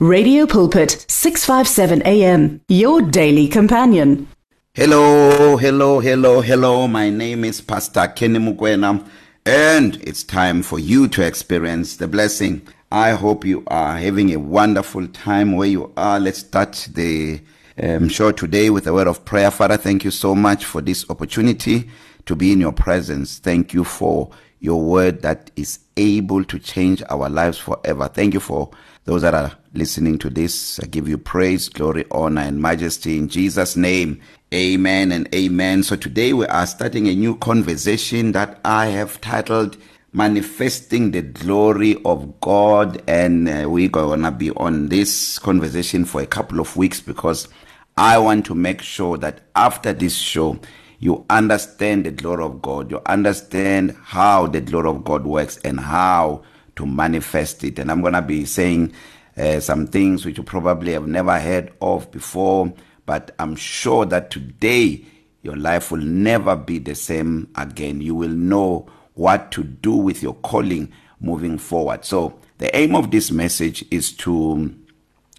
Radio Pulpit 657 AM your daily companion. Hello, hello, hello, hello. My name is Pastor Kenny Mukwena and it's time for you to experience the blessing. I hope you are having a wonderful time where you are. Let's start the um show today with a word of prayer. Father, thank you so much for this opportunity to be in your presence. Thank you for your word that is able to change our lives forever. Thank you for those that are listening to this. I give you praise, glory, honor, and majesty in Jesus' name. Amen and amen. So today we are starting a new conversation that I have titled Manifesting the Glory of God. And uh, we're going to be on this conversation for a couple of weeks because I want to make sure that after this show, you understand the glory of God, you understand how the glory of God works and how to manifest it. And I'm going to be saying uh, some things which you probably have never heard of before, but I'm sure that today your life will never be the same again. You will know what to do with your calling moving forward. So, the aim of this message is to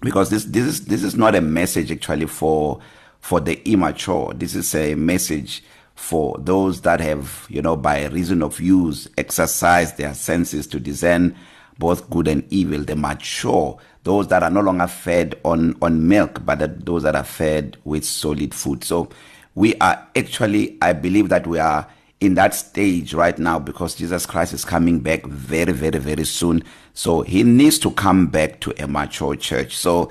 because this this is this is not a message actually for for the immature. This is a message for those that have, you know, by reason of use, exercised their senses to discern both good and evil. The mature, those that are no longer fed on on milk, but that those that are fed with solid food. So we are actually, I believe that we are in that stage right now because Jesus Christ is coming back very, very, very soon. So he needs to come back to a mature church. So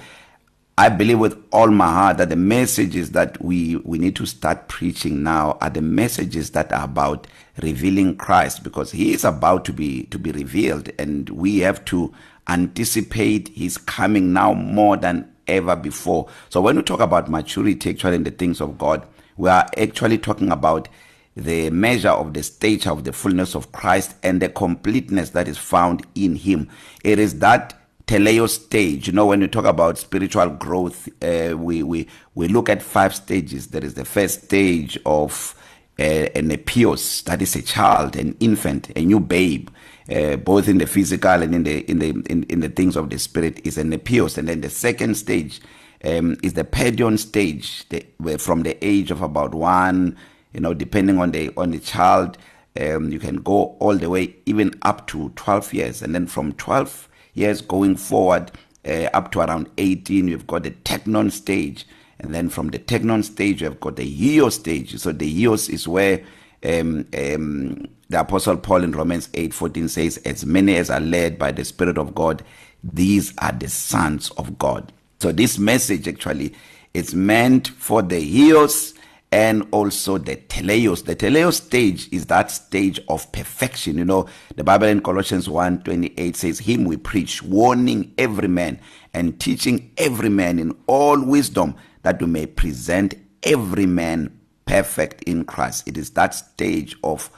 I believe with all my heart that the messages that we, we need to start preaching now are the messages that are about revealing Christ because he is about to be, to be revealed and we have to anticipate his coming now more than ever before. So when we talk about maturity actually in the things of God, we are actually talking about the measure of the stature of the fullness of Christ and the completeness that is found in him. It is that teleo stage you know when we talk about spiritual growth uh, we we we look at five stages there is the first stage of uh, an epios that is a child an infant a new babe uh, both in the physical and in the in the in, in the things of the spirit is an epios and then the second stage um is the pedion stage the, where from the age of about 1 you know depending on the on the child um you can go all the way even up to 12 years and then from 12 years going forward uh, up to around 18 you've got the technon stage and then from the technon stage you've got the eos stage so the eos is where um, um, the apostle paul in romans 8:14 says as many as are led by the spirit of god these are the sons of god so this message actually it's meant for the eos and also the teleos the teleos stage is that stage of perfection you know the bible in colossians 1:28 says him we preach warning every man and teaching every man in all wisdom that we may present every man perfect in Christ it is that stage of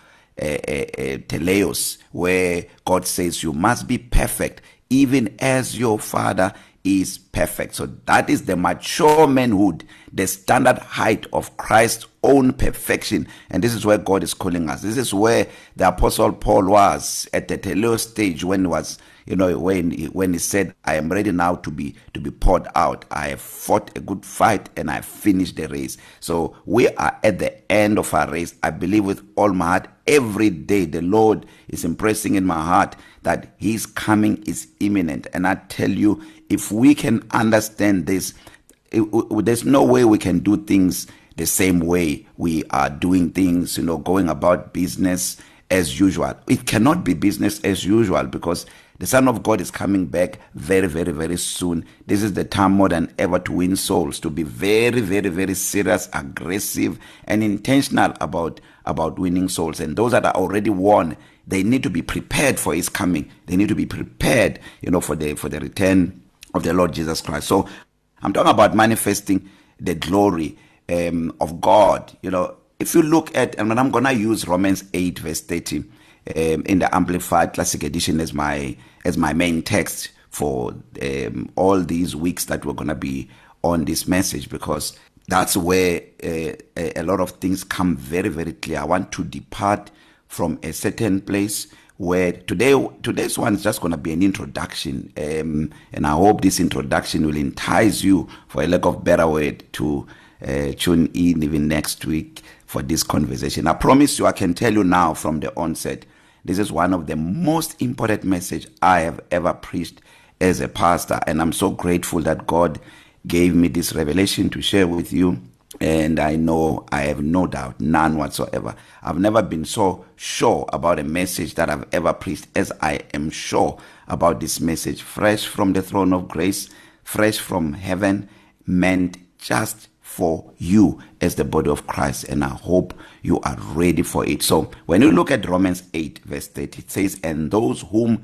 uh, uh, uh, teleos where god says you must be perfect even as your father is perfect. So that is the mature manhood, the standard height of Christ's own perfection. And this is where God is calling us. This is where the apostle Paul was at the teleos stage when he was you know when he, when he said I am ready now to be to be poured out. I have fought a good fight and I finished the race. So we are at the end of our race. I believe with all my heart every day the Lord is impressing in my heart that his coming is imminent. And I tell you if we can can understand this. It, it, there's no way we can do things the same way we are doing things, you know, going about business as usual. It cannot be business as usual because the Son of God is coming back very, very, very soon. This is the time more than ever to win souls, to be very, very, very serious, aggressive, and intentional about, about winning souls. And those that are already won, they need to be prepared for his coming. They need to be prepared, you know, for the for the return of the Lord Jesus Christ. So I'm talking about manifesting the glory um, of God. You know, if you look at, and I'm going to use Romans 8, verse 30 um, in the Amplified Classic Edition as my as my main text for um, all these weeks that we're going to be on this message because that's where uh, a lot of things come very very clear. I want to depart from a certain place where today today's one is just going to be an introduction um and I hope this introduction will entice you for a lack of better word to uh, tune in even next week for this conversation. I promise you I can tell you now from the onset this is one of the most important message I have ever preached as a pastor and I'm so grateful that God gave me this revelation to share with you and I know I have no doubt none whatsoever I've never been so sure about a message that I've ever preached as I am sure about this message fresh from the throne of grace fresh from heaven meant just for you as the body of Christ and I hope you are ready for it so when you look at Romans 8 verse 30 it says and those whom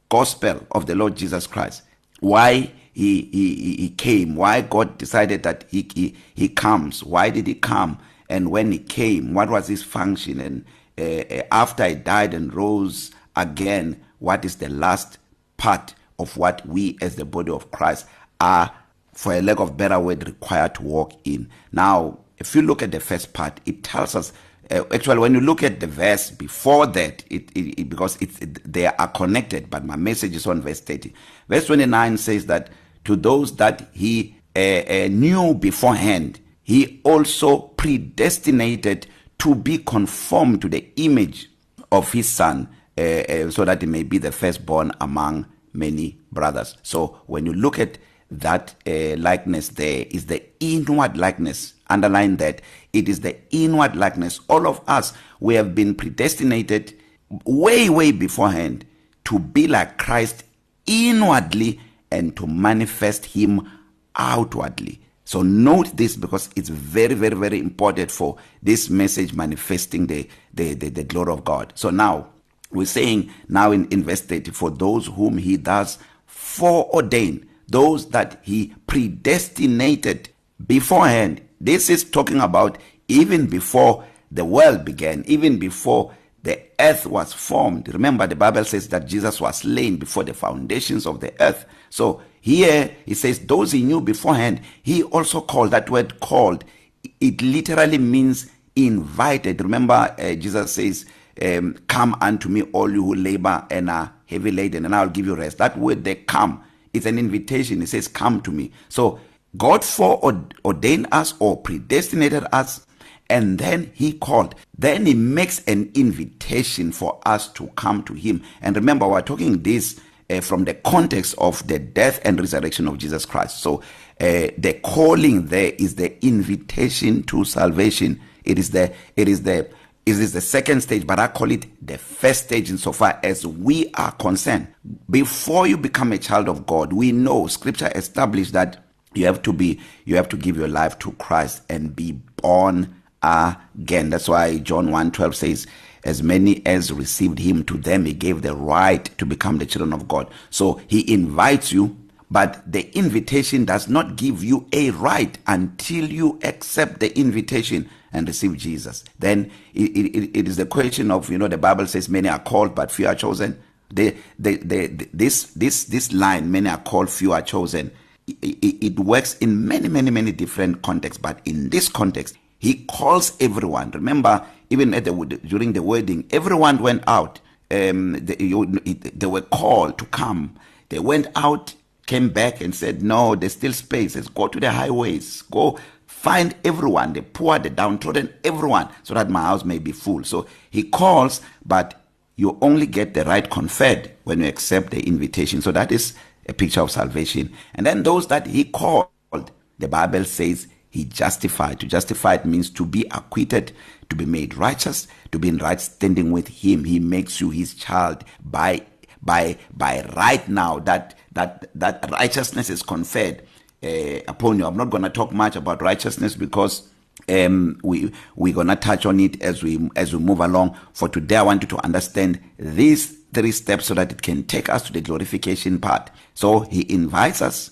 gospel of the lord jesus christ why he he he came why god decided that he he, he comes why did he come and when he came what was his function and uh, after he died and rose again what is the last part of what we as the body of Christ are for a lack of better word required to walk in now if you look at the first part it tells us uh, actually when you look at the verse before that it, it, it because it's it, they are connected but my message is on verse 30 verse 29 says that to those that he uh, uh, knew beforehand he also predestinated to be conformed to the image of his son uh, so that he may be the firstborn among many brothers. So when you look at that uh, likeness there is the inward likeness underline that it is the inward likeness all of us we have been predestinated way way beforehand to be like Christ inwardly and to manifest him outwardly so note this because it's very very very important for this message manifesting the the the, the glory of God so now We're saying now in, in verse 30, for those whom he does foreordain, those that he predestinated beforehand. This is talking about even before the world began, even before the earth was formed. Remember, the Bible says that Jesus was slain before the foundations of the earth. So here he says, those he knew beforehand, he also called that word called. It literally means invited. Remember, uh, Jesus says, um, come unto me all you who labor and are heavy laden and I'll give you rest. That word they come, it's an invitation. It says come to me. So God foreordained us or predestinated us and then he called. Then he makes an invitation for us to come to him. And remember we're talking this uh, from the context of the death and resurrection of Jesus Christ. So uh, the calling there is the invitation to salvation. It is the it is the It is the second stage, but I call it the first stage insofar as we are concerned. Before you become a child of God, we know scripture established that you have to be you have to give your life to Christ and be born again. That's why John 1:12 says as many as received him to them he gave the right to become the children of God. So he invites you but the invitation does not give you a right until you accept the invitation and receive Jesus. Then it, it, it is the question of, you know, the Bible says many are called but few are chosen. They, they, they, this, this, this line, many are called, few are chosen, it, it, it works in many, many, many different contexts. But in this context, he calls everyone. Remember, even at the, during the wedding, everyone went out. Um, they, you, they were called to come. They went out, came back and said, no, there's still spaces. Go to the highways. Go find everyone the poor the downtrodden everyone so that my house may be full so he calls but you only get the right conferred when you accept the invitation so that is a picture of salvation and then those that he called the bible says he justified to justified means to be acquitted to be made righteous to be in right standing with him he makes you his child by by by right now that that that righteousness is conferred uh, upon you. I'm not going to talk much about righteousness because um we we're going to touch on it as we as we move along for today I want you to understand these three steps so that it can take us to the glorification part. So he invites us,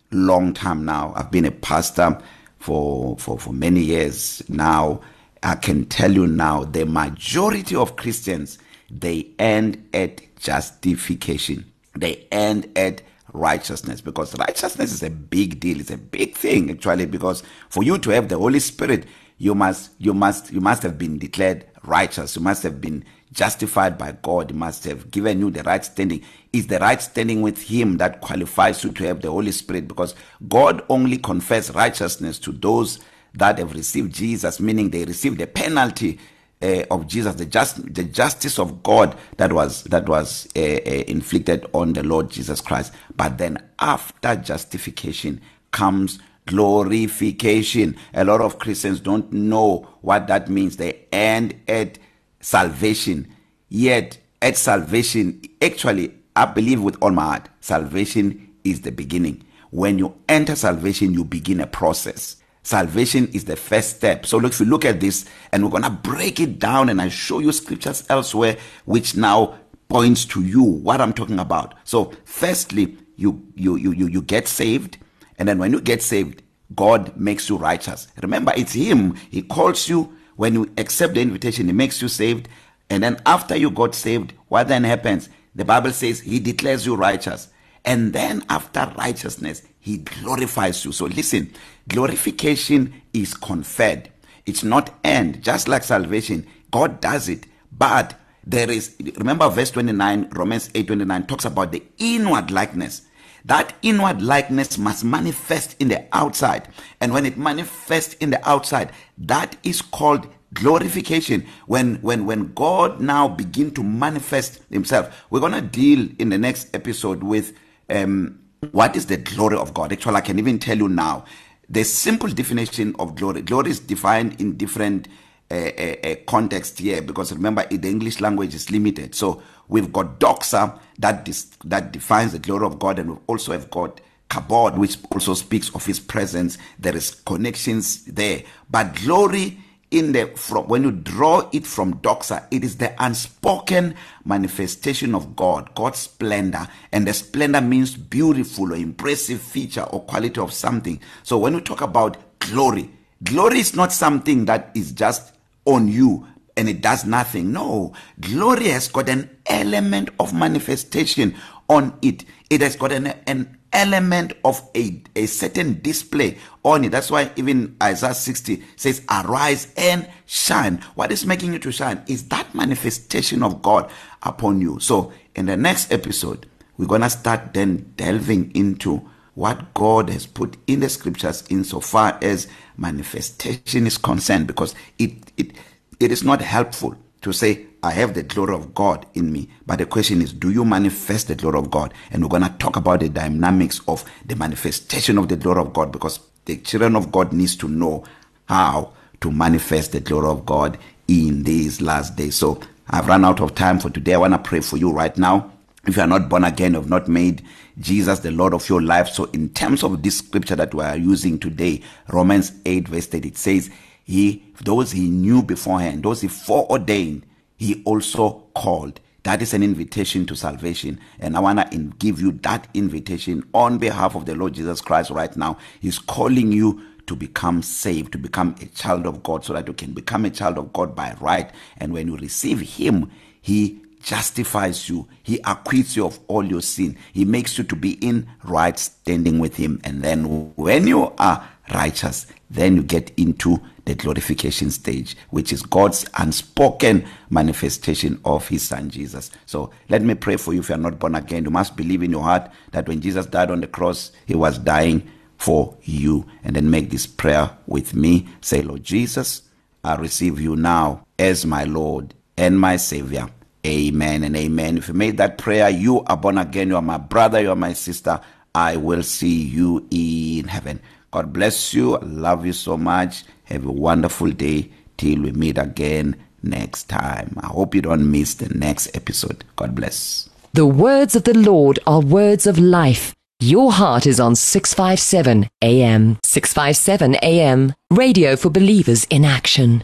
long time now i've been a pastor for for for many years now i can tell you now the majority of christians they end at justification they end at righteousness because righteousness is a big deal it's a big thing actually because for you to have the holy spirit you must you must you must have been declared righteous you must have been justified by God you must have given you the right standing is the right standing with him that qualifies you to have the holy spirit because God only confers righteousness to those that have received Jesus meaning they received the penalty uh, of Jesus, the just the justice of God that was that was uh, uh, inflicted on the Lord Jesus Christ. But then after justification comes glorification. A lot of Christians don't know what that means. They end at salvation. Yet at salvation, actually, I believe with all my heart, salvation is the beginning. When you enter salvation, you begin a process. Salvation is the first step. So look, if you look at this, and we're gonna break it down, and I show you scriptures elsewhere which now points to you what I'm talking about. So firstly, you you you you, you get saved, and then when you get saved, God makes you righteous. Remember, it's Him. He calls you when you accept the invitation. He makes you saved, and then after you got saved, what then happens? The Bible says He declares you righteous, and then after righteousness, he glorifies you so listen glorification is conferred it's not end just like salvation god does it but there is remember verse 29 Romans 8:29 talks about the inward likeness that inward likeness must manifest in the outside and when it manifests in the outside that is called glorification when when when God now begin to manifest himself we're going to deal in the next episode with um What is the glory of God? Actually, I can even tell you now. The simple definition of glory. Glory is defined in different uh, uh, uh context here because remember the English language is limited. So we've got doxa that dis- that defines the glory of God, and we also have got kabod, which also speaks of His presence. There is connections there, but glory in the from when you draw it from doxa it is the unspoken manifestation of god god's splendor and the splendor means beautiful or impressive feature or quality of something so when we talk about glory glory is not something that is just on you and it does nothing no glory has got an element of manifestation on it it has got an, an element of a, a certain display on it. That's why even Isaiah 60 says, Arise and shine. What is making you to shine is that manifestation of God upon you. So, in the next episode, we're going to start then delving into what God has put in the scriptures insofar as manifestation is concerned because it, it, it is not helpful to say I have the glory of God in me. But the question is, do you manifest the glory of God? And we're going to talk about the dynamics of the manifestation of the glory of God because the children of God needs to know how to manifest the glory of God in these last days. So I've run out of time for today. I want to pray for you right now. If you are not born again, you have not made Jesus the Lord of your life. So in terms of this scripture that we are using today, Romans 8 verse 8, it says, He, those he knew beforehand, those he foreordained, he also called that is an invitation to salvation and i want to give you that invitation on behalf of the lord jesus christ right now he's calling you to become saved to become a child of god so that you can become a child of god by right and when you receive him he justifies you. He acquits you of all your sin. He makes you to be in right standing with him. And then when you are righteous, then you get into the glorification stage, which is God's unspoken manifestation of his son Jesus. So let me pray for you if you are not born again. You must believe in your heart that when Jesus died on the cross, he was dying for you. And then make this prayer with me. Say, Lord Jesus, I receive you now as my Lord and my Savior. Amen and amen. If you made that prayer, you are born again. You are my brother. You are my sister. I will see you in heaven. God bless you. I love you so much. Have a wonderful day till we meet again next time. I hope you don't miss the next episode. God bless. The words of the Lord are words of life. Your heart is on 657 AM. 657 AM. Radio for believers in action.